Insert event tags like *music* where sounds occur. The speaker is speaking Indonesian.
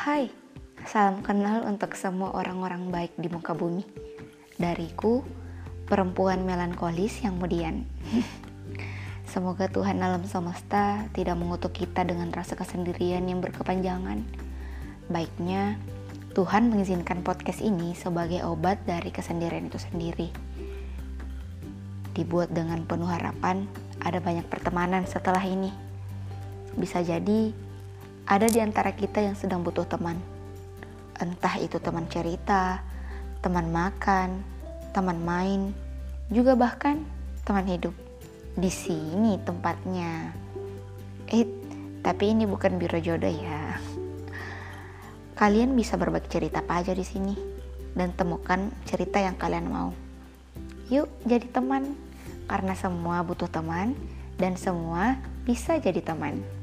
Hai, salam kenal untuk semua orang-orang baik di muka bumi. Dariku, perempuan melankolis yang kemudian. *laughs* Semoga Tuhan alam semesta tidak mengutuk kita dengan rasa kesendirian yang berkepanjangan. Baiknya, Tuhan mengizinkan podcast ini sebagai obat dari kesendirian itu sendiri. Dibuat dengan penuh harapan, ada banyak pertemanan setelah ini. Bisa jadi ada di antara kita yang sedang butuh teman. Entah itu teman cerita, teman makan, teman main, juga bahkan teman hidup. Di sini tempatnya. Eh, tapi ini bukan biro jodoh ya. Kalian bisa berbagi cerita apa aja di sini dan temukan cerita yang kalian mau. Yuk jadi teman, karena semua butuh teman dan semua bisa jadi teman.